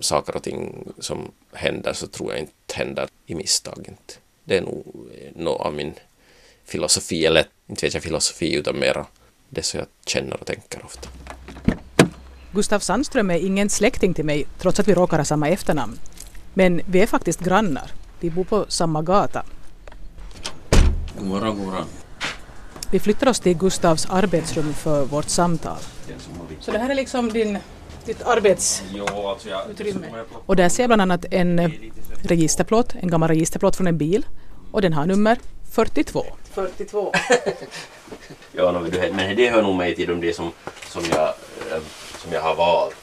saker och ting som händer så tror jag inte händer i misstag. Inte. Det är nog något av min filosofi, eller inte vet jag filosofi utan mera det som jag känner och tänker ofta. Gustav Sandström är ingen släkting till mig trots att vi råkar ha samma efternamn. Men vi är faktiskt grannar. Vi bor på samma gata. God morgon, god morgon. Vi flyttar oss till Gustavs arbetsrum för vårt samtal. Så det här är liksom din, ditt arbetsutrymme? Och där ser jag bland annat en registerplåt, en gammal registerplåt från en bil. Och den har nummer 42. 42. ja, men det hör nog mig till de som, som, jag, eh, som jag har valt.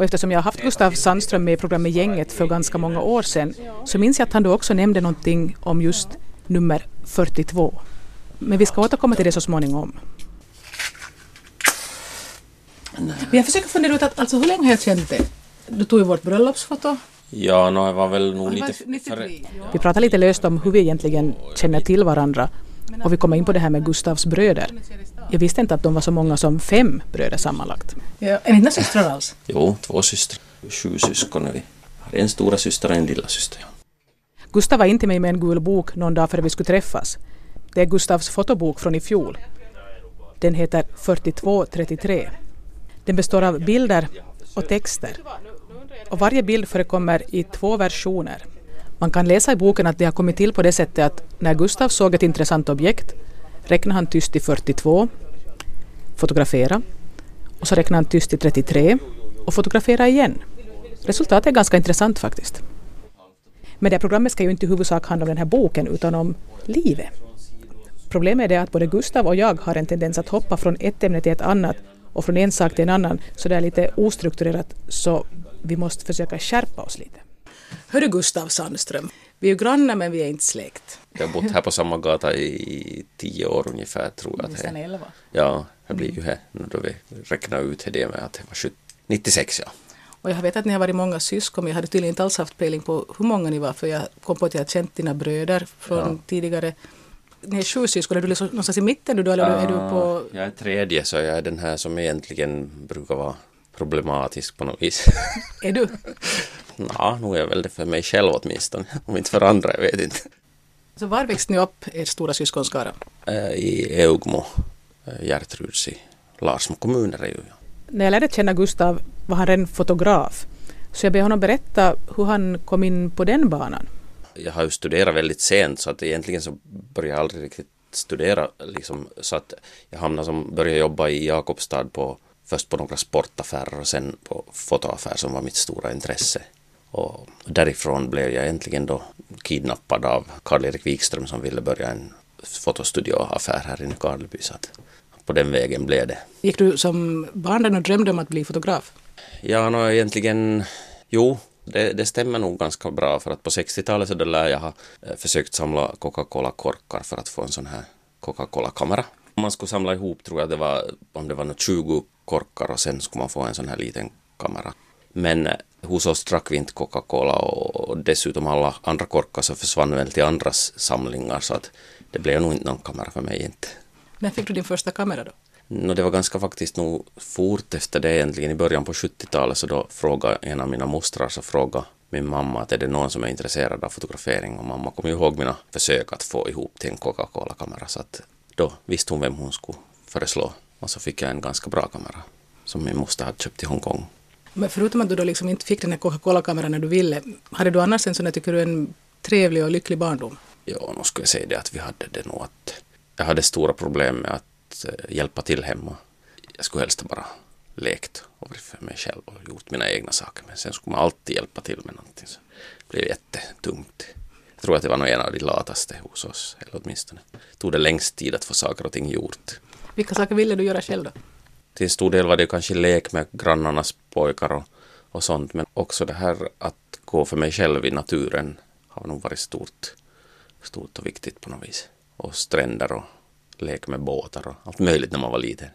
Och eftersom jag har haft Gustav Sandström med i programmet Gänget för ganska många år sedan så minns jag att han då också nämnde någonting om just nummer 42. Men vi ska återkomma till det så småningom. Men jag försöker fundera ut att alltså, hur länge har jag känt dig? Du tog ju vårt bröllopsfoto. Ja, no, jag var väl nog lite... Vi pratade lite löst om hur vi egentligen känner till varandra och vi kommer in på det här med Gustavs bröder. Jag visste inte att de var så många som fem bröder sammanlagt. Ja, är ni inte systrar alls? Jo, två systrar. Sju syskon är vi. En stora syster och en lilla syster. Gustav var in till mig med en gul bok någon dag före vi skulle träffas. Det är Gustavs fotobok från i fjol. Den heter 4233. Den består av bilder och texter. Och varje bild förekommer i två versioner. Man kan läsa i boken att det har kommit till på det sättet att när Gustav såg ett intressant objekt räknade han tyst till 42, fotografera och så räknade han tyst till 33 och fotografera igen. Resultatet är ganska intressant faktiskt. Men det här programmet ska ju inte i huvudsak handla om den här boken utan om livet. Problemet är det att både Gustav och jag har en tendens att hoppa från ett ämne till ett annat och från en sak till en annan så det är lite ostrukturerat så vi måste försöka skärpa oss lite. Hörru Gustav Sandström, vi är ju grannar men vi är inte släkt. Jag har bott här på samma gata i tio år ungefär tror jag. Nästan elva. Ja, det blir ju här nu då vi räknar ut det med att det var 96 ja. Och jag vet att ni har varit många syskon, men jag hade tydligen inte alls haft pejling på hur många ni var, för jag kom på att jag har känt dina bröder från ja. tidigare. Ni är sju syskon, är du liksom någonstans i mitten du då, eller är du på... Jag är tredje, så jag är den här som egentligen brukar vara problematisk på något vis. är du? Ja, nog är jag väl det för mig själv åtminstone, om inte för andra, jag vet inte. Så var växte ni upp, er stora syskonskara? Äh, I Eugmo, äh, Gertruds i Larsmo kommuner är ju. När jag lärde känna Gustav var han redan fotograf, så jag ber honom berätta hur han kom in på den banan. Jag har ju studerat väldigt sent så att egentligen så började jag aldrig riktigt studera liksom, så att jag hamnade som, började jobba i Jakobstad på först på några sportaffärer och sen på fotoaffär som var mitt stora intresse. Och därifrån blev jag äntligen då kidnappad av Karl-Erik Wikström som ville börja en fotostudioaffär här i Nykarleby. Så att på den vägen blev det. Gick du som barn och drömde om att bli fotograf? Ja, no, egentligen, jo, det, det, stämmer nog ganska bra för att på 60-talet så lär jag ha eh, försökt samla Coca-Cola-korkar för att få en sån här Coca-Cola-kamera. Om man skulle samla ihop tror jag det var, om det var 20 korkar och sen skulle man få en sån här liten kamera. Men eh, hos oss drack vi inte Coca-Cola och dessutom alla andra korkar så försvann väl till andras samlingar så att det blev nog inte någon kamera för mig inte. När fick du din första kamera då? No, det var ganska faktiskt nog fort efter det egentligen i början på 70-talet så då frågade en av mina mostrar så frågade min mamma att är det någon som är intresserad av fotografering och mamma kom ihåg mina försök att få ihop till en Coca-Cola-kamera så att då visste hon vem hon skulle föreslå och så fick jag en ganska bra kamera som min moster hade köpt i Hongkong. Men förutom att du då liksom inte fick den här Coca-Cola-kameran när du ville, hade du annars en sån här, tycker du, en trevlig och lycklig barndom? Ja, nu skulle jag säga det att vi hade det nog att jag hade stora problem med att eh, hjälpa till hemma. Jag skulle helst bara lekt och varit för mig själv och gjort mina egna saker. Men sen skulle man alltid hjälpa till med någonting. Så det blev jättetungt. Jag tror att det var nog en av de lataste hos oss, eller åtminstone tog det längst tid att få saker och ting gjort. Vilka saker ville du göra själv då? Till stor del var det kanske lek med grannarnas pojkar och, och sånt, men också det här att gå för mig själv i naturen har nog varit stort, stort och viktigt på något vis och stränder och leka med båtar och allt möjligt när man var liten.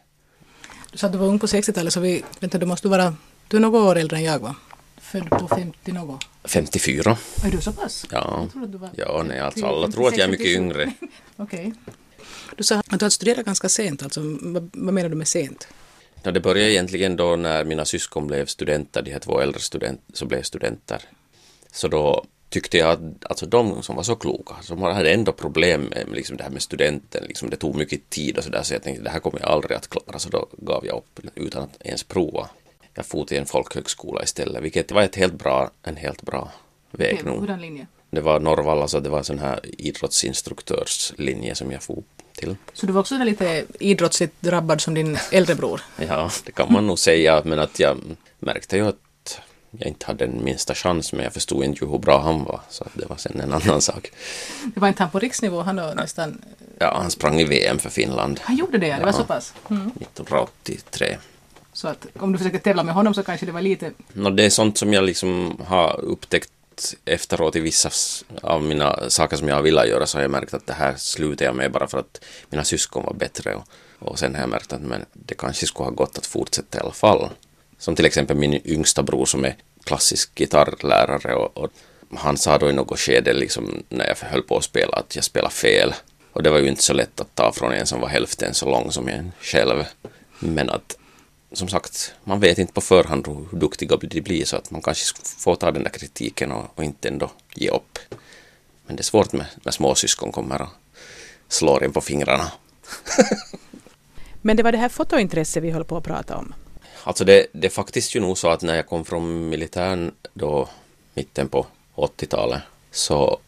Du sa att du var ung på 60-talet så vi, vänta, du måste vara, du är några år äldre än jag va? Född på 50 något? 54. Är du så pass? Ja. Jag var ja, nej, alltså alla tror att jag är mycket yngre. Okej. Okay. Du sa att du hade studerat ganska sent, alltså vad, vad menar du med sent? No, det började egentligen då när mina syskon blev studenter, de här två äldre studenter, så blev studenter. Så då tyckte jag att alltså de som var så kloka, som hade ändå problem med liksom det här med studenten, liksom det tog mycket tid och sådär så jag tänkte det här kommer jag aldrig att klara så då gav jag upp utan att ens prova. Jag for till en folkhögskola istället vilket var ett helt bra, en helt bra väg nog. Hurdan linje? Det var Norrvalla så det var en sån här idrottsinstruktörslinje som jag for till. Så du var också lite idrottsligt drabbad som din äldre bror? ja, det kan man nog säga men att jag märkte ju att jag inte hade den minsta chans men jag förstod inte hur bra han var så det var sen en annan sak. Det var inte han på riksnivå han då nästan? Ja, han sprang i VM för Finland. Han gjorde det, det var ja, så pass? Mm. 1983. Så att om du försöker tävla med honom så kanske det var lite... No, det är sånt som jag liksom har upptäckt efteråt i vissa av mina saker som jag velat göra så har jag märkt att det här slutar jag med bara för att mina syskon var bättre och, och sen har jag märkt att men det kanske skulle ha gått att fortsätta i alla fall. Som till exempel min yngsta bror som är klassisk gitarrlärare och, och han sa då i något skede liksom när jag höll på att spela att jag spelar fel. Och det var ju inte så lätt att ta från en som var hälften så lång som en själv. Men att som sagt, man vet inte på förhand hur duktiga de blir så att man kanske får ta den där kritiken och, och inte ändå ge upp. Men det är svårt med, när småsyskon kommer och slår en på fingrarna. Men det var det här fotointresset vi höll på att prata om. Alltså det, det är faktiskt ju nog så att när jag kom från militären då mitten på 80-talet så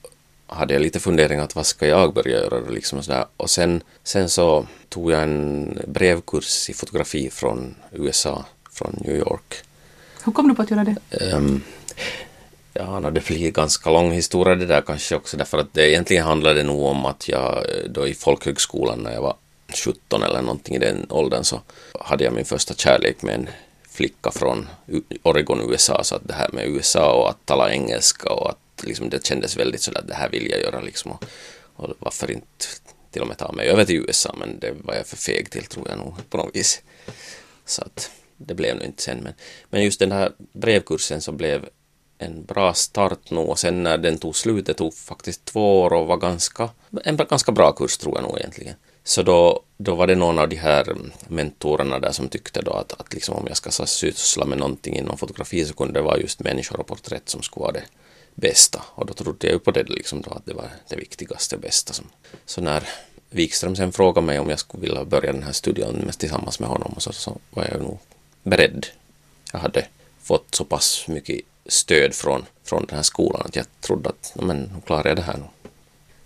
hade jag lite funderingar att vad ska jag börja göra liksom och sådär. Och sen, sen så tog jag en brevkurs i fotografi från USA, från New York. Hur kom du på att göra det? Um, ja, no, det blir ganska lång historia det där kanske också därför att det egentligen handlade nog om att jag då i folkhögskolan när jag var 17 eller någonting i den åldern så hade jag min första kärlek med en flicka från Oregon, USA, så att det här med USA och att tala engelska och att liksom det kändes väldigt sådär att det här vill jag göra liksom och, och varför inte till och med ta mig över till USA men det var jag för feg till tror jag nog på något vis. Så att det blev nog inte sen men, men just den här brevkursen så blev en bra start nog och sen när den tog slut, det tog faktiskt två år och var ganska, en ganska bra kurs tror jag nog egentligen. Så då, då var det någon av de här mentorerna där som tyckte då att, att liksom om jag ska syssla med någonting inom fotografi så kunde det vara just människor och porträtt som skulle vara det bästa. Och då trodde jag ju på det liksom då att det var det viktigaste och bästa. Som, så när Wikström sen frågade mig om jag skulle vilja börja den här studion tillsammans med honom och så, så var jag nog beredd. Jag hade fått så pass mycket stöd från, från den här skolan att jag trodde att men, nu klarar jag det här nog.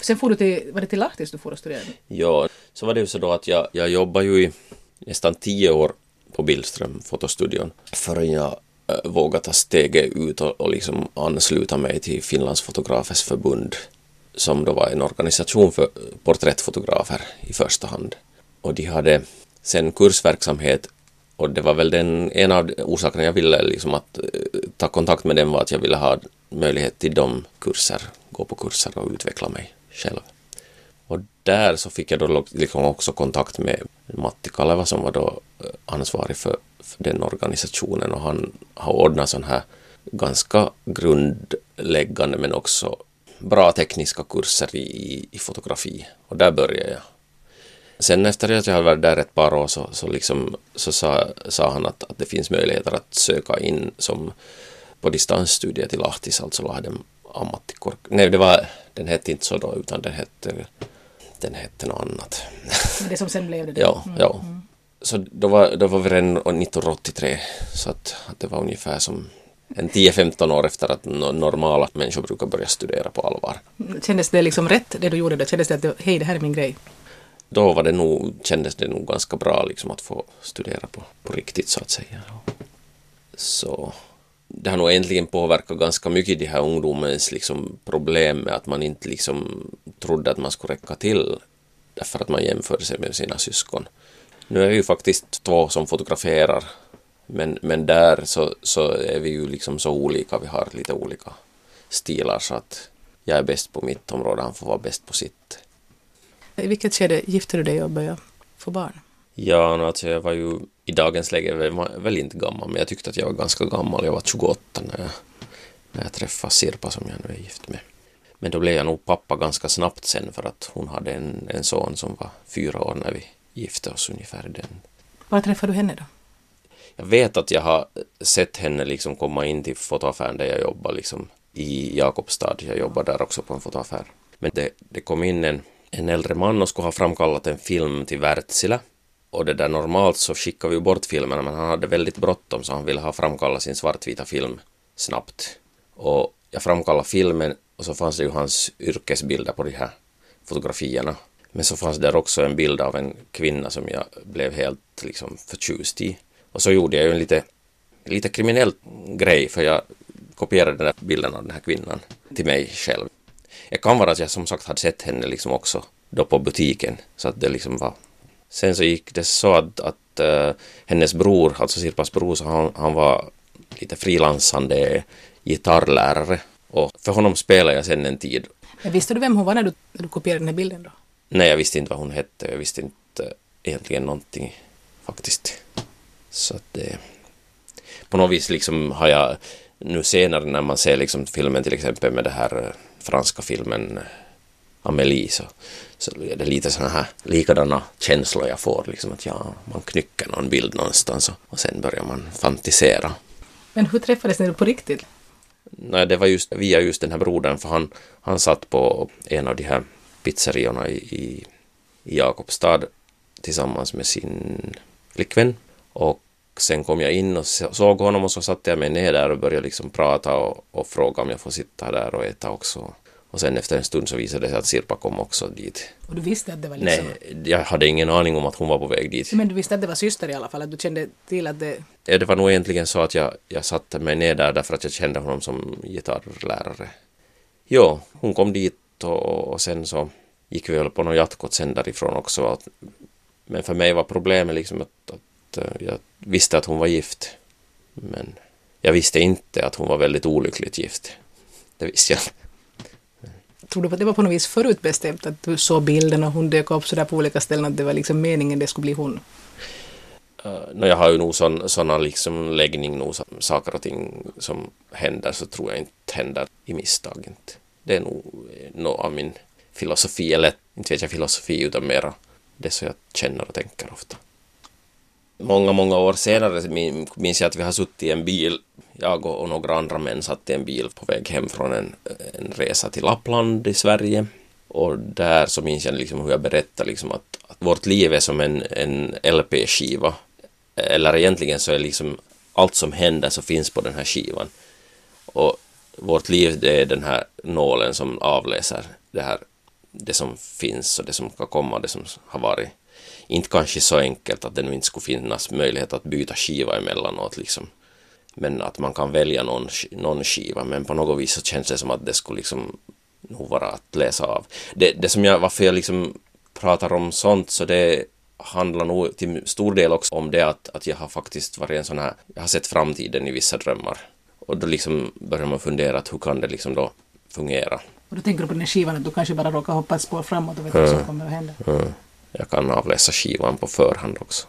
Sen får du till, var det till Lahtis du får och studerade? Ja, så var det ju så då att jag, jag jobbade ju i nästan tio år på Billström fotostudion förrän jag äh, vågade ta steget ut och, och liksom ansluta mig till Finlands fotografers förbund som då var en organisation för porträttfotografer i första hand. Och de hade sen kursverksamhet och det var väl den, en av orsakerna jag ville liksom att eh, ta kontakt med dem var att jag ville ha möjlighet till de kurser, gå på kurser och utveckla mig själv. Och där så fick jag då liksom också kontakt med Matti Kaleva som var då eh, ansvarig för, för den organisationen och han har ordnat sån här ganska grundläggande men också bra tekniska kurser i, i fotografi och där började jag. Sen efter att jag hade varit där ett par år så, så, liksom, så sa, sa han att, att det finns möjligheter att söka in som på distansstudier till Lahtis, alltså Lahden ammattikork. Nej, det var, den hette inte så då utan den hette, den hette något annat. Det som sen blev det? ja, mm. ja. Mm. Så då var, då var vi redan 1983 så att, att det var ungefär som en 10-15 år efter att normala människor brukar börja studera på allvar. Kändes det liksom rätt det du gjorde då? Kändes det att hej det här är min grej? Då var det nog, kändes det nog ganska bra liksom att få studera på, på riktigt så att säga. Så det har nog egentligen påverkat ganska mycket de här ungdomens liksom, problem med att man inte liksom trodde att man skulle räcka till därför att man jämförde sig med sina syskon. Nu är vi ju faktiskt två som fotograferar men, men där så, så är vi ju liksom så olika, vi har lite olika stilar så att jag är bäst på mitt område, han får vara bäst på sitt. I vilket skede gifte du dig och började få barn? Ja, alltså jag var ju i dagens läge väl, väl inte gammal, men jag tyckte att jag var ganska gammal. Jag var 28 när jag, när jag träffade Sirpa som jag nu är gift med. Men då blev jag nog pappa ganska snabbt sen för att hon hade en, en son som var fyra år när vi gifte oss ungefär. Den. Var träffade du henne då? Jag vet att jag har sett henne liksom komma in till fotoaffären där jag jobbar liksom i Jakobstad. Jag jobbar där också på en fotoaffär. Men det, det kom in en, en äldre man och skulle ha framkallat en film till Wärtsilä. Och det där normalt så skickar vi bort filmerna men han hade väldigt bråttom så han ville ha framkallat sin svartvita film snabbt. Och jag framkallade filmen och så fanns det ju hans yrkesbilder på de här fotografierna. Men så fanns där också en bild av en kvinna som jag blev helt liksom förtjust i. Och så gjorde jag ju en lite, lite kriminell grej för jag kopierade den där bilden av den här kvinnan till mig själv. Det kan vara att jag som sagt hade sett henne liksom också då på butiken så att det liksom var Sen så gick det så att, att uh, hennes bror, alltså Sirpas bror, så han, han var lite frilansande gitarrlärare och för honom spelade jag sen en tid. Men visste du vem hon var när du, när du kopierade den här bilden då? Nej, jag visste inte vad hon hette. Jag visste inte egentligen någonting faktiskt. Så att det... På något vis liksom har jag nu senare när man ser liksom filmen till exempel med det här eh, franska filmen eh, Amelie så, så är det lite sådana här likadana känslor jag får liksom att ja, man knycker någon bild någonstans och, och sen börjar man fantisera. Men hur träffades ni på riktigt? Nej, det var just via just den här brodern för han, han satt på en av de här pizzeriorna i, i, i Jakobstad tillsammans med sin flickvän och sen kom jag in och såg honom och så satte jag mig ner där och började liksom prata och, och fråga om jag får sitta där och äta också. Och sen efter en stund så visade det sig att Sirpa kom också dit. Och du visste att det var liksom... Nej, jag hade ingen aning om att hon var på väg dit. Men du visste att det var syster i alla fall, att du kände till att det... Ja, det var nog egentligen så att jag, jag satte mig ner där därför att jag kände honom som gitarrlärare. Jo, hon kom dit och, och sen så gick vi väl på något jatkot sen därifrån också. Att, men för mig var problemet liksom att, att eh, jag visste att hon var gift. Men jag visste inte att hon var väldigt olyckligt gift. Det visste jag Tror du att det var på något vis förutbestämt att du såg bilden och hon dök upp sådär på olika ställen att det var liksom meningen det skulle bli hon? Uh, no, jag har ju nog sådana liksom läggning, nog saker och ting som händer så tror jag inte händer i misstag. Inte. Det är nog eh, något av min filosofi, eller inte vet jag filosofi utan mera det som jag känner och tänker ofta. Många, många år senare minns jag att vi har suttit i en bil, jag och några andra män satt i en bil på väg hem från en, en resa till Lappland i Sverige. Och där så minns jag liksom hur jag berättade liksom att, att vårt liv är som en, en LP-skiva. Eller egentligen så är liksom allt som händer så finns på den här skivan. Och vårt liv det är den här nålen som avläser det här det som finns och det som ska komma, det som har varit. Inte kanske så enkelt att det nu inte skulle finnas möjlighet att byta skiva emellanåt liksom. Men att man kan välja någon, någon skiva, men på något vis så känns det som att det skulle liksom nog vara att läsa av. Det, det som jag, varför jag liksom pratar om sånt så det handlar nog till stor del också om det att, att jag har faktiskt varit en sån här, jag har sett framtiden i vissa drömmar. Och då liksom börjar man fundera att hur kan det liksom då fungera. Och då tänker du på den här skivan att du kanske bara råkar hoppa ett spår framåt och vet vad som kommer att hända. Mm. Jag kan avläsa skivan på förhand också.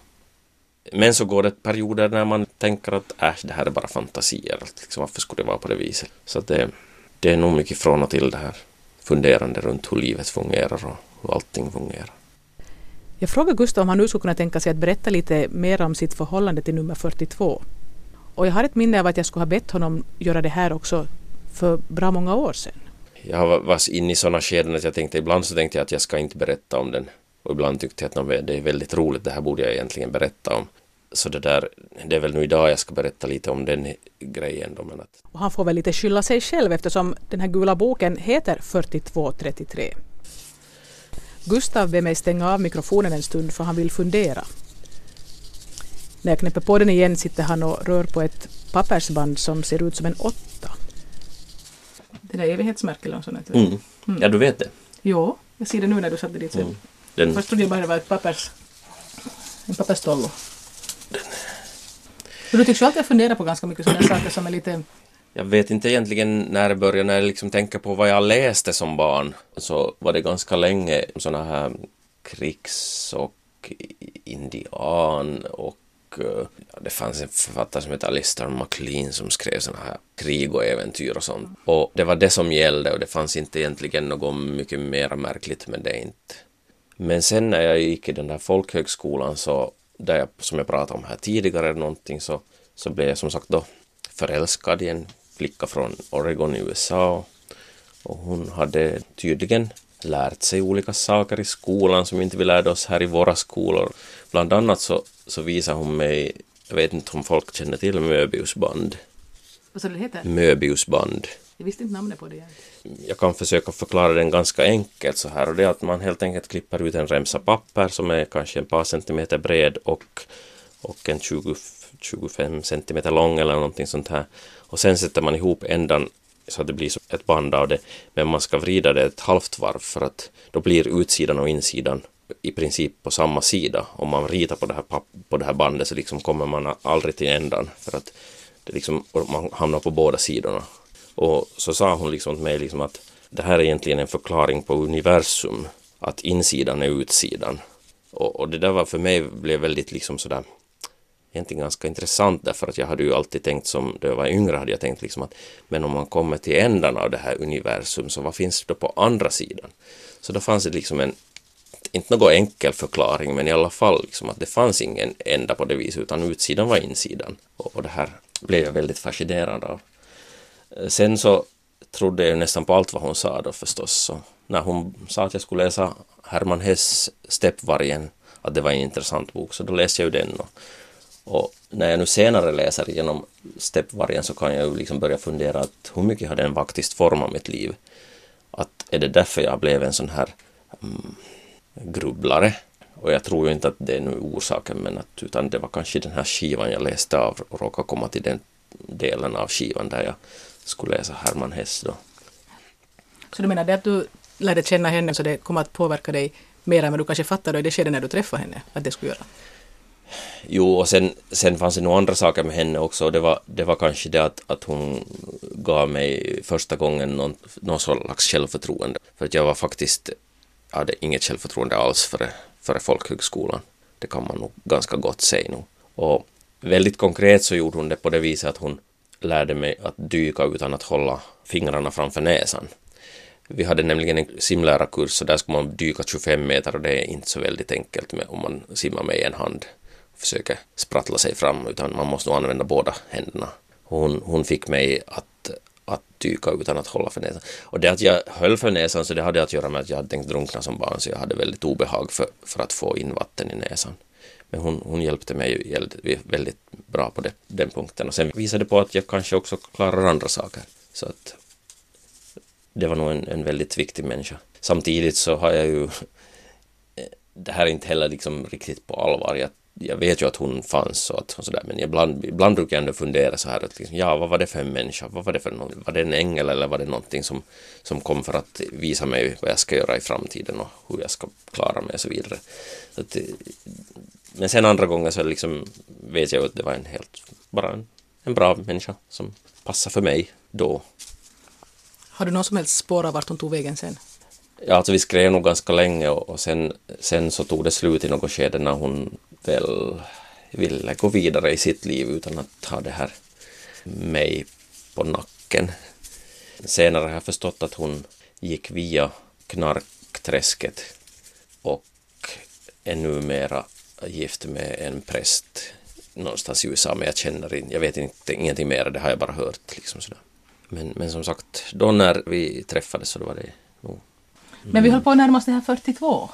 Men så går det perioder när man tänker att äh, det här är bara fantasier. Liksom, varför skulle det vara på det viset? Så det, det är nog mycket från och till det här funderande runt hur livet fungerar och hur allting fungerar. Jag frågade Gustav om han nu skulle kunna tänka sig att berätta lite mer om sitt förhållande till nummer 42. Och jag har ett minne av att jag skulle ha bett honom göra det här också för bra många år sedan jag var inne i sådana skeden att jag tänkte ibland så tänkte jag att jag ska inte berätta om den och ibland tyckte jag att det är väldigt roligt, det här borde jag egentligen berätta om. Så det där, det är väl nu idag jag ska berätta lite om den grejen då. Men att... Och han får väl lite skylla sig själv eftersom den här gula boken heter 4233. Gustav ber mig stänga av mikrofonen en stund för han vill fundera. När jag knäpper på den igen sitter han och rör på ett pappersband som ser ut som en åtta. Det där evighetsmärket eller något sånt. Mm. Mm. Ja, du vet det? Jo, jag ser det nu när du satte dit. Mm. Den... Först trodde jag bara det var ett pappers... En papperstollo. Den... Men du tycks ju alltid fundera på ganska mycket sådana saker som är lite... Jag vet inte egentligen när det började, när jag liksom tänker på vad jag läste som barn, så var det ganska länge sådana här krigs och indian och Eh, ja, det fanns en författare som hette Alistair MacLean som skrev sådana här krig och äventyr och sånt. Och det var det som gällde och det fanns inte egentligen något mycket mer märkligt med det inte. Men sen när jag gick i den där folkhögskolan så där jag, som jag pratade om här tidigare, någonting så, så blev jag som sagt då förälskad i en flicka från Oregon i USA. Och hon hade tydligen lärt sig olika saker i skolan som inte vi lärde oss här i våra skolor. Bland annat så, så visade hon mig, jag vet inte om folk känner till Möbiusband. Vad sa du det heter? Möbiusband. Jag visste inte namnet på det. Jag kan försöka förklara den ganska enkelt så här och det är att man helt enkelt klipper ut en remsa papper som är kanske ett par centimeter bred och, och en 20, 25 centimeter lång eller någonting sånt här. Och sen sätter man ihop ändan så att det blir ett band av det. Men man ska vrida det ett halvt varv för att då blir utsidan och insidan i princip på samma sida. Om man ritar på det här, på det här bandet så liksom kommer man aldrig till ändan för att det liksom, man hamnar på båda sidorna. Och så sa hon liksom till mig liksom att det här är egentligen en förklaring på universum, att insidan är utsidan. Och, och det där var för mig blev väldigt liksom sådär egentligen ganska intressant därför att jag hade ju alltid tänkt som då jag var yngre hade jag tänkt liksom att men om man kommer till ändan av det här universum så vad finns det då på andra sidan? Så då fanns det liksom en inte någon enkel förklaring men i alla fall liksom att det fanns ingen ända på det viset utan utsidan var insidan och, och det här blev jag väldigt fascinerad av. Eh, sen så trodde jag nästan på allt vad hon sa då förstås. Så när hon sa att jag skulle läsa Herman Hess Steppvargen, att det var en intressant bok, så då läste jag ju den. Och, och när jag nu senare läser igenom Steppvargen så kan jag ju liksom börja fundera att hur mycket har den faktiskt format mitt liv? Att är det därför jag blev en sån här mm, grubblare? Och jag tror ju inte att det är nu orsaken, men att, utan det var kanske den här skivan jag läste av och råkade komma till den delen av skivan där jag skulle läsa Herman Hess då. Så du menar det att du lärde känna henne så det kom att påverka dig mer än vad du kanske fattade i det skedet när du träffade henne att det skulle göra? Jo, och sen, sen fanns det nog andra saker med henne också. Det var, det var kanske det att, att hon gav mig första gången någon, någon slags självförtroende. För att jag var faktiskt, hade inget självförtroende alls före, före folkhögskolan. Det kan man nog ganska gott säga nu. Och väldigt konkret så gjorde hon det på det viset att hon lärde mig att dyka utan att hålla fingrarna framför näsan. Vi hade nämligen en simlärarkurs och där ska man dyka 25 meter och det är inte så väldigt enkelt med, om man simmar med en hand och försöker sprattla sig fram utan man måste nog använda båda händerna. Hon, hon fick mig att, att dyka utan att hålla för näsan. Och det att jag höll för näsan så det hade att göra med att jag hade tänkt drunkna som barn så jag hade väldigt obehag för, för att få in vatten i näsan. Men hon, hon hjälpte mig väldigt bra på det, den punkten. Och sen visade det på att jag kanske också klarar andra saker. Så att det var nog en, en väldigt viktig människa. Samtidigt så har jag ju eh, det här är inte heller liksom riktigt på allvar. Jag, jag vet ju att hon fanns och, att, och sådär, men ibland, ibland brukar jag ändå fundera så här att liksom, ja, vad var det för en människa? Vad var det för någon, Var det en ängel eller var det någonting som, som kom för att visa mig vad jag ska göra i framtiden och hur jag ska klara mig och så vidare. Så att, men sen andra gånger så liksom vet jag att det var en helt, bara en, en bra människa som passar för mig då. Har du någon som helst spår av vart hon tog vägen sen? Ja, alltså vi skrev nog ganska länge och, och sen, sen så tog det slut i något skede när hon väl ville gå vidare i sitt liv utan att ha det här mig på nacken. Senare har jag förstått att hon gick via knarkträsket och är numera gift med en präst någonstans i USA, men jag känner in, jag vet inte, ingenting mer, det har jag bara hört. Liksom sådär. Men, men som sagt, då när vi träffades så då var det nog... Mm. Men vi höll på att närma oss det här 42.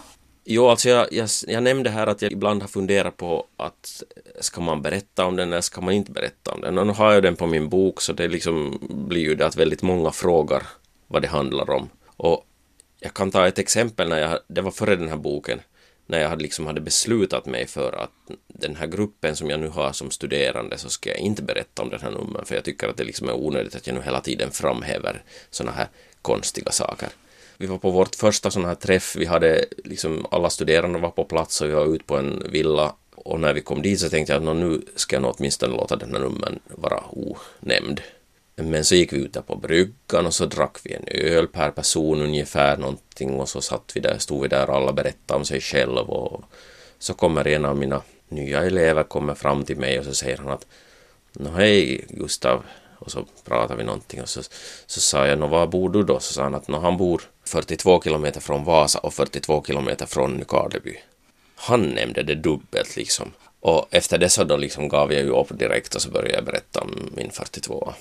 Jo, alltså jag, jag, jag, nämnde här att jag ibland har funderat på att eh, ska man berätta om den eller ska man inte berätta om den? Och nu har jag den på min bok så det liksom blir ju det att väldigt många frågar vad det handlar om. Och jag kan ta ett exempel när jag, det var före den här boken, när jag hade, liksom hade beslutat mig för att den här gruppen som jag nu har som studerande så ska jag inte berätta om den här numren för jag tycker att det liksom är onödigt att jag nu hela tiden framhäver sådana här konstiga saker. Vi var på vårt första sån här träff, vi hade liksom alla studerande var på plats och vi var ute på en villa. Och när vi kom dit så tänkte jag att nu ska jag nog åtminstone låta den här numren vara onämnd. Men så gick vi ut där på bryggan och så drack vi en öl per person ungefär någonting. Och så satt vi där, stod vi där och alla berättade om sig själv och så kommer en av mina nya elever kommer fram till mig och så säger han att Nå hej Gustav. Och så pratar vi någonting och så, så sa jag Nå var bor du då? Så sa han att Nå han bor 42 kilometer från Vasa och 42 kilometer från Nykarleby. Han nämnde det dubbelt liksom. Och efter det så då liksom gav jag ju upp direkt och så började jag berätta om min 42.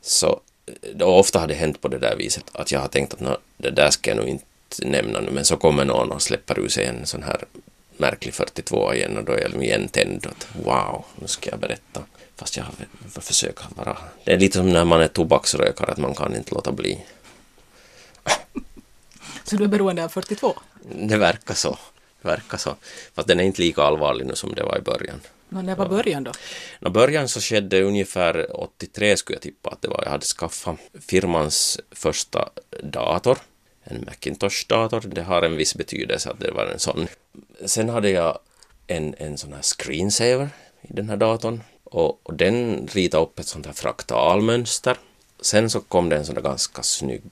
Så eh, då ofta har det hänt på det där viset att jag har tänkt att no, det där ska jag nog inte nämna nu, men så kommer någon och släpper ur sig en sån här märklig 42 igen och då är jag liksom igen tänd att wow, nu ska jag berätta. Fast jag försöker vara... Det är lite som när man är tobaksrökare, att man kan inte låta bli. Så du är beroende av 42? Det verkar så. Det verkar så. Fast den är inte lika allvarlig nu som det var i början. Men när var början då? Nå, början så skedde ungefär 83 skulle jag tippa att det var. Jag hade skaffat firmans första dator. En Macintosh-dator. Det har en viss betydelse att det var en sån. Sen hade jag en, en sån här screensaver i den här datorn. Och, och den ritade upp ett sånt här fraktalmönster. Sen så kom det en sån där ganska snygg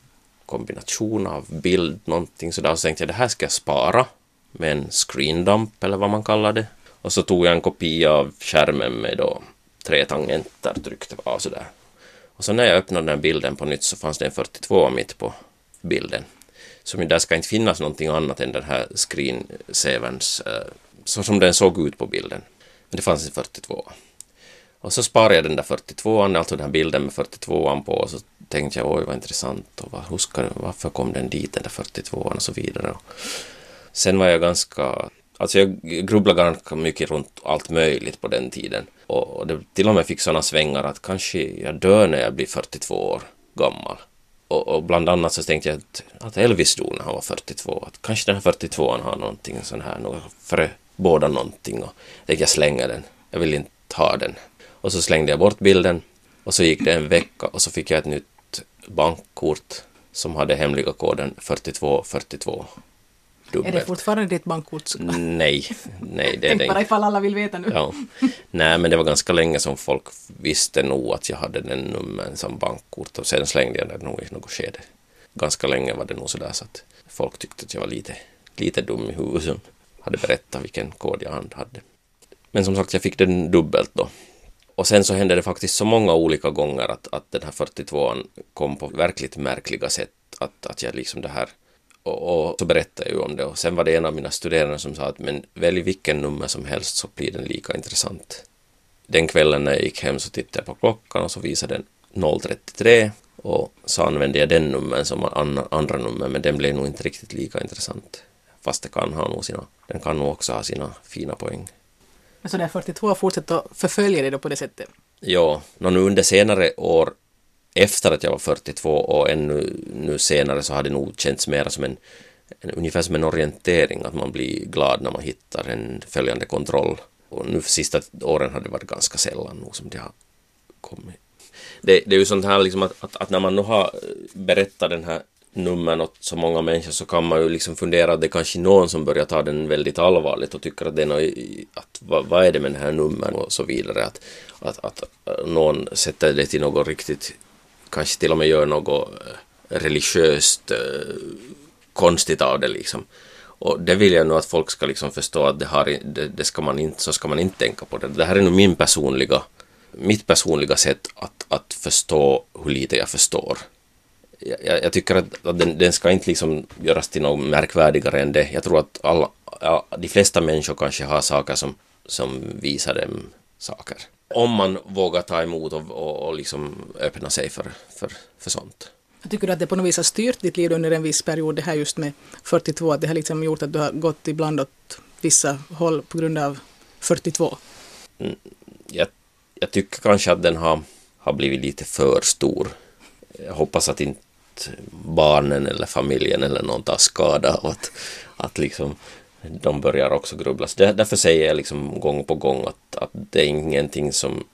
kombination av bild, någonting sådär. Och så tänkte jag det här ska jag spara med en screendump eller vad man kallar det. Och så tog jag en kopia av skärmen med då tre tangenter tryckte på sådär. Och så när jag öppnade den bilden på nytt så fanns det en 42 mitt på bilden. Så där ska inte finnas någonting annat än den här screensaverns, eh, så som den såg ut på bilden. Men det fanns en 42. Och så sparade jag den där 42an, alltså den här bilden med 42an på och så tänkte jag oj vad intressant och vad, hur ska, varför kom den dit den där 42an och så vidare. Och sen var jag ganska, alltså jag grubblade ganska mycket runt allt möjligt på den tiden och det till och med fick sådana svängar att kanske jag dör när jag blir 42 år gammal. Och, och, bland annat så tänkte jag att, att Elvis dog när han var 42. Att kanske den här 42an har någonting sån här, något båda någonting och tänkte jag slänger den. Jag vill inte ha den. Och så slängde jag bort bilden och så gick det en vecka och så fick jag ett nytt bankkort som hade hemliga koden 4242. Dubbelt. Är det fortfarande ditt bankkort? Nej, nej det är det bara ifall alla vill veta nu. Ja. Nej, men det var ganska länge som folk visste nog att jag hade den numren som bankkort och sen slängde jag den nog i något skede. Ganska länge var det nog sådär så att folk tyckte att jag var lite, lite dum i huvudet som hade berättat vilken kod jag hade. Men som sagt, jag fick den dubbelt då. Och sen så hände det faktiskt så många olika gånger att, att den här 42an kom på verkligt märkliga sätt. Att, att jag liksom det här och, och, så berättade jag ju om det och sen var det en av mina studerande som sa att men välj vilken nummer som helst så blir den lika intressant. Den kvällen när jag gick hem så tittade jag på klockan och så visade den 033 och så använde jag den nummern som andra nummer men den blev nog inte riktigt lika intressant. Fast det kan ha nog sina, den kan nog också ha sina fina poäng. Men så den 42 fortsätter att förfölja dig då på det sättet? Ja, nu under senare år efter att jag var 42 och ännu nu senare så har det nog känts mer som en, en, ungefär som en orientering att man blir glad när man hittar en följande kontroll. Och nu för sista åren har det varit ganska sällan nog som det har kommit. Det, det är ju sånt här liksom att, att, att, när man nu har berättat den här nummer åt så många människor så kan man ju liksom fundera att det är kanske någon som börjar ta den väldigt allvarligt och tycker att det är något, att vad, vad är det med den här numren och så vidare. Att, att, att någon sätter det till något riktigt kanske till och med gör något eh, religiöst eh, konstigt av det liksom. Och det vill jag nog att folk ska liksom förstå att det, har, det, det, ska man inte, så ska man inte tänka på det. Det här är nog min personliga, mitt personliga sätt att, att förstå hur lite jag förstår. Jag, jag tycker att, att den, den, ska inte liksom göras till något märkvärdigare än det. Jag tror att alla, de flesta människor kanske har saker som, som visar dem saker om man vågar ta emot och, och, och liksom öppna sig för, för, för sånt. Jag tycker att det på något vis har styrt ditt liv under en viss period, det här just med 42, att det har liksom gjort att du har gått ibland åt vissa håll på grund av 42? Mm, jag, jag tycker kanske att den har, har blivit lite för stor. Jag hoppas att inte barnen eller familjen eller någon tar skada av att, att liksom de börjar också grubbla. Så därför säger jag liksom gång på gång att, att det är ingenting som,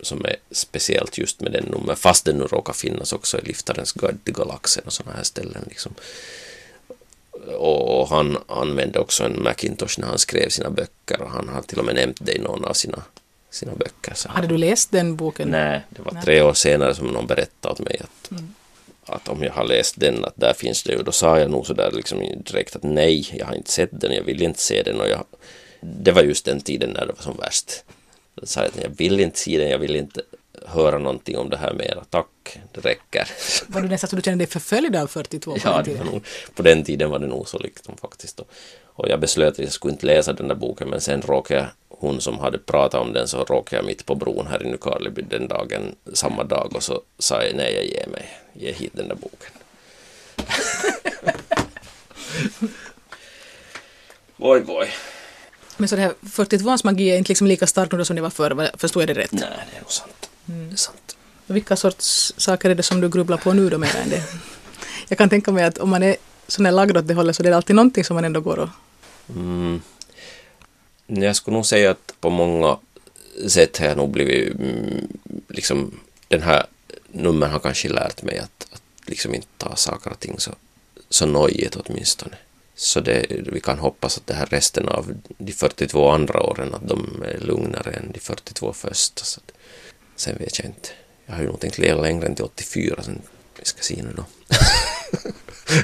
som är speciellt just med den nummer, fast den nu råkar finnas också i Liftarens guide till galaxen och sådana här ställen. Liksom. Och, och han använde också en Macintosh när han skrev sina böcker och han har till och med nämnt det i någon av sina, sina böcker. Så Hade du läst den boken? Nej, det var tre år senare som någon berättade åt mig att mm att om jag har läst den, att där finns det ju, då sa jag nog sådär liksom direkt att nej, jag har inte sett den, jag vill inte se den och jag, det var just den tiden när det var som värst. Då sa jag att jag vill inte se den, jag vill inte höra någonting om det här mera, tack, det räcker. Var du nästan så du kände dig förföljd av 42 på ja, den tiden? Nog, på den tiden var det nog så liksom faktiskt. Och jag beslöt att jag skulle inte läsa den där boken men sen råkade jag, hon som hade pratat om den så råkade jag mitt på bron här i Nykarleby den dagen, samma dag och så sa jag nej jag ger mig, ge hit den där boken. oj, oj. Men så det här 42ans magi är inte liksom lika stark nu som det var förr, förstod jag det rätt? Nej, det är nog sant. Mm. Det är sant. Vilka sorts saker är det som du grubblar på nu då mer än det? Jag kan tänka mig att om man är sån här lagd åt det hållet så det är alltid någonting som man ändå går och... Mm. Mm, jag skulle nog säga att på många sätt har jag nog blivit mm, liksom den här numren har kanske lärt mig att, att liksom inte ta saker och ting så, så nojigt åtminstone. Så det, vi kan hoppas att det här resten av de 42 andra åren att de är lugnare än de 42 första. Så sen vet jag inte. Jag har ju nog tänkt leva längre än till 84 sen vi ska se nu då.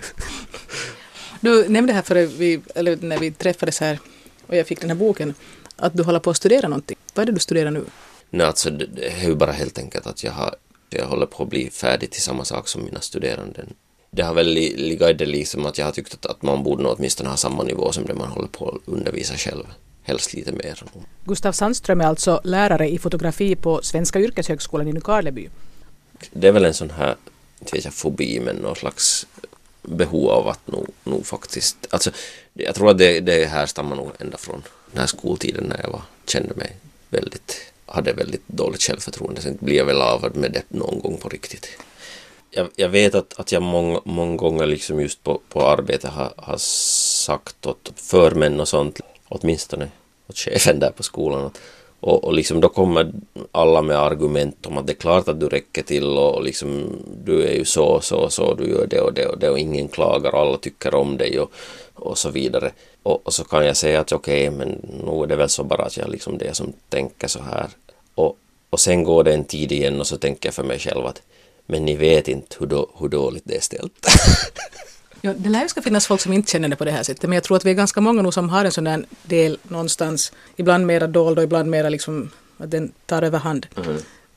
du nämnde här före vi, eller när vi träffades här och jag fick den här boken att du håller på att studera någonting. Vad är det du studerar nu? Nej, alltså det, är ju bara helt enkelt att jag har jag håller på att bli färdig till samma sak som mina studerande det har väl legat i det liksom att jag har tyckt att, att man borde nog åtminstone ha samma nivå som det man håller på att undervisa själv. Helst lite mer. Gustav Sandström är alltså lärare i fotografi på Svenska yrkeshögskolan i Nykarleby. Det är väl en sån här, inte vet jag, fobi men någon slags behov av att nog, nog faktiskt, alltså jag tror att det, det härstammar nog ända från den här skoltiden när jag var, kände mig väldigt, hade väldigt dåligt självförtroende. Sen blev jag väl av med det någon gång på riktigt jag, jag vet att, att jag många, många gånger liksom just på, på arbete har, har sagt åt förmän och sånt, åtminstone åt chefen där på skolan, och, och liksom då kommer alla med argument om att det är klart att du räcker till och liksom du är ju så och så och så, du gör det och det och det och ingen klagar och alla tycker om dig och, och så vidare. Och, och så kan jag säga att okej, okay, men nu är det väl så bara att jag liksom det som tänker så här. Och, och sen går det en tid igen och så tänker jag för mig själv att men ni vet inte hur, då, hur dåligt det är ställt. ja, det lär ju ska finnas folk som inte känner det på det här sättet, men jag tror att vi är ganska många nu som har en sån där del någonstans, ibland mera dold och ibland mera liksom att den tar överhand. Mm.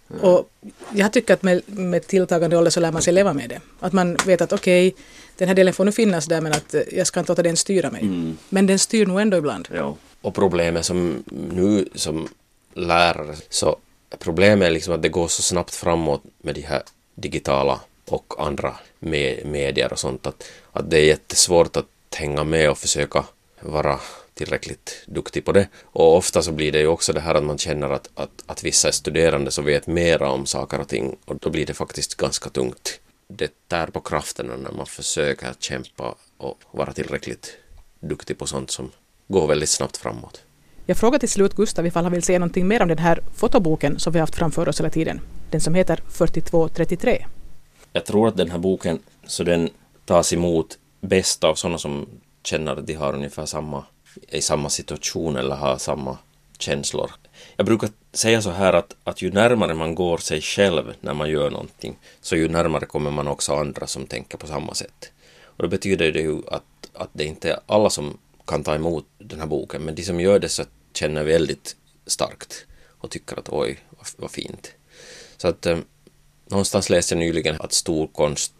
Mm. Och jag tycker att med, med tilltagande ålder så lär man sig leva med det. Att man vet att okej, okay, den här delen får nu finnas där men att jag ska inte låta den styra mig. Mm. Men den styr nog ändå ibland. Ja. Och problemet som nu som lärare så problemet är liksom att det går så snabbt framåt med de här digitala och andra med medier och sånt att, att det är jättesvårt att hänga med och försöka vara tillräckligt duktig på det. Och ofta så blir det ju också det här att man känner att, att, att vissa är studerande så vet mera om saker och ting och då blir det faktiskt ganska tungt. Det tär på krafterna när man försöker kämpa och vara tillräckligt duktig på sånt som går väldigt snabbt framåt. Jag frågar till slut Gustav ifall han vill säga någonting mer om den här fotoboken som vi haft framför oss hela tiden. Den som heter 4233. Jag tror att den här boken, så den tas emot bäst av sådana som känner att de har ungefär samma, i samma situation eller har samma känslor. Jag brukar säga så här att, att ju närmare man går sig själv när man gör någonting, så ju närmare kommer man också andra som tänker på samma sätt. Och då betyder det ju att, att det inte är alla som kan ta emot den här boken, men de som gör det så känner väldigt starkt och tycker att oj, vad, vad fint. Så att eh, någonstans läste jag nyligen att stor konst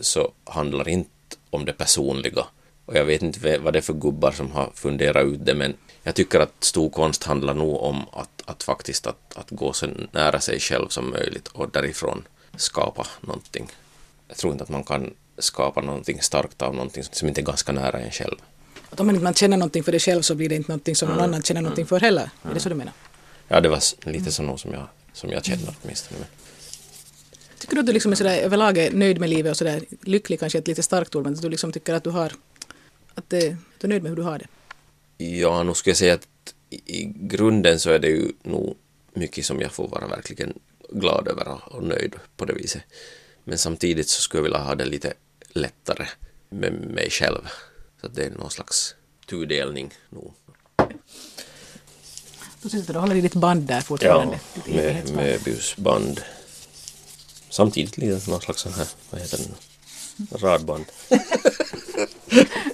så handlar inte om det personliga. Och jag vet inte vad det är för gubbar som har funderat ut det, men jag tycker att stor konst handlar nog om att, att faktiskt att, att gå så nära sig själv som möjligt och därifrån skapa någonting. Jag tror inte att man kan skapa någonting starkt av någonting som inte är ganska nära en själv. Att om man inte känner någonting för det själv så blir det inte någonting som någon mm. annan känner någonting för heller. Är det så du menar? Ja, det var lite så nog som jag, som jag känner åtminstone. Tycker du att du liksom är sådär överlag är nöjd med livet och sådär lycklig kanske är ett lite starkt ord men att du liksom tycker att du har att det, du är nöjd med hur du har det? Ja, nu skulle jag säga att i grunden så är det ju nog mycket som jag får vara verkligen glad över och nöjd på det viset. Men samtidigt så skulle jag vilja ha det lite lättare med mig själv. Så det är någon slags tudelning nog. Du sitter och håller i ditt band där fortfarande? Ja, med möbiusband. Samtidigt lite någon slags sån här, vad heter den, radband.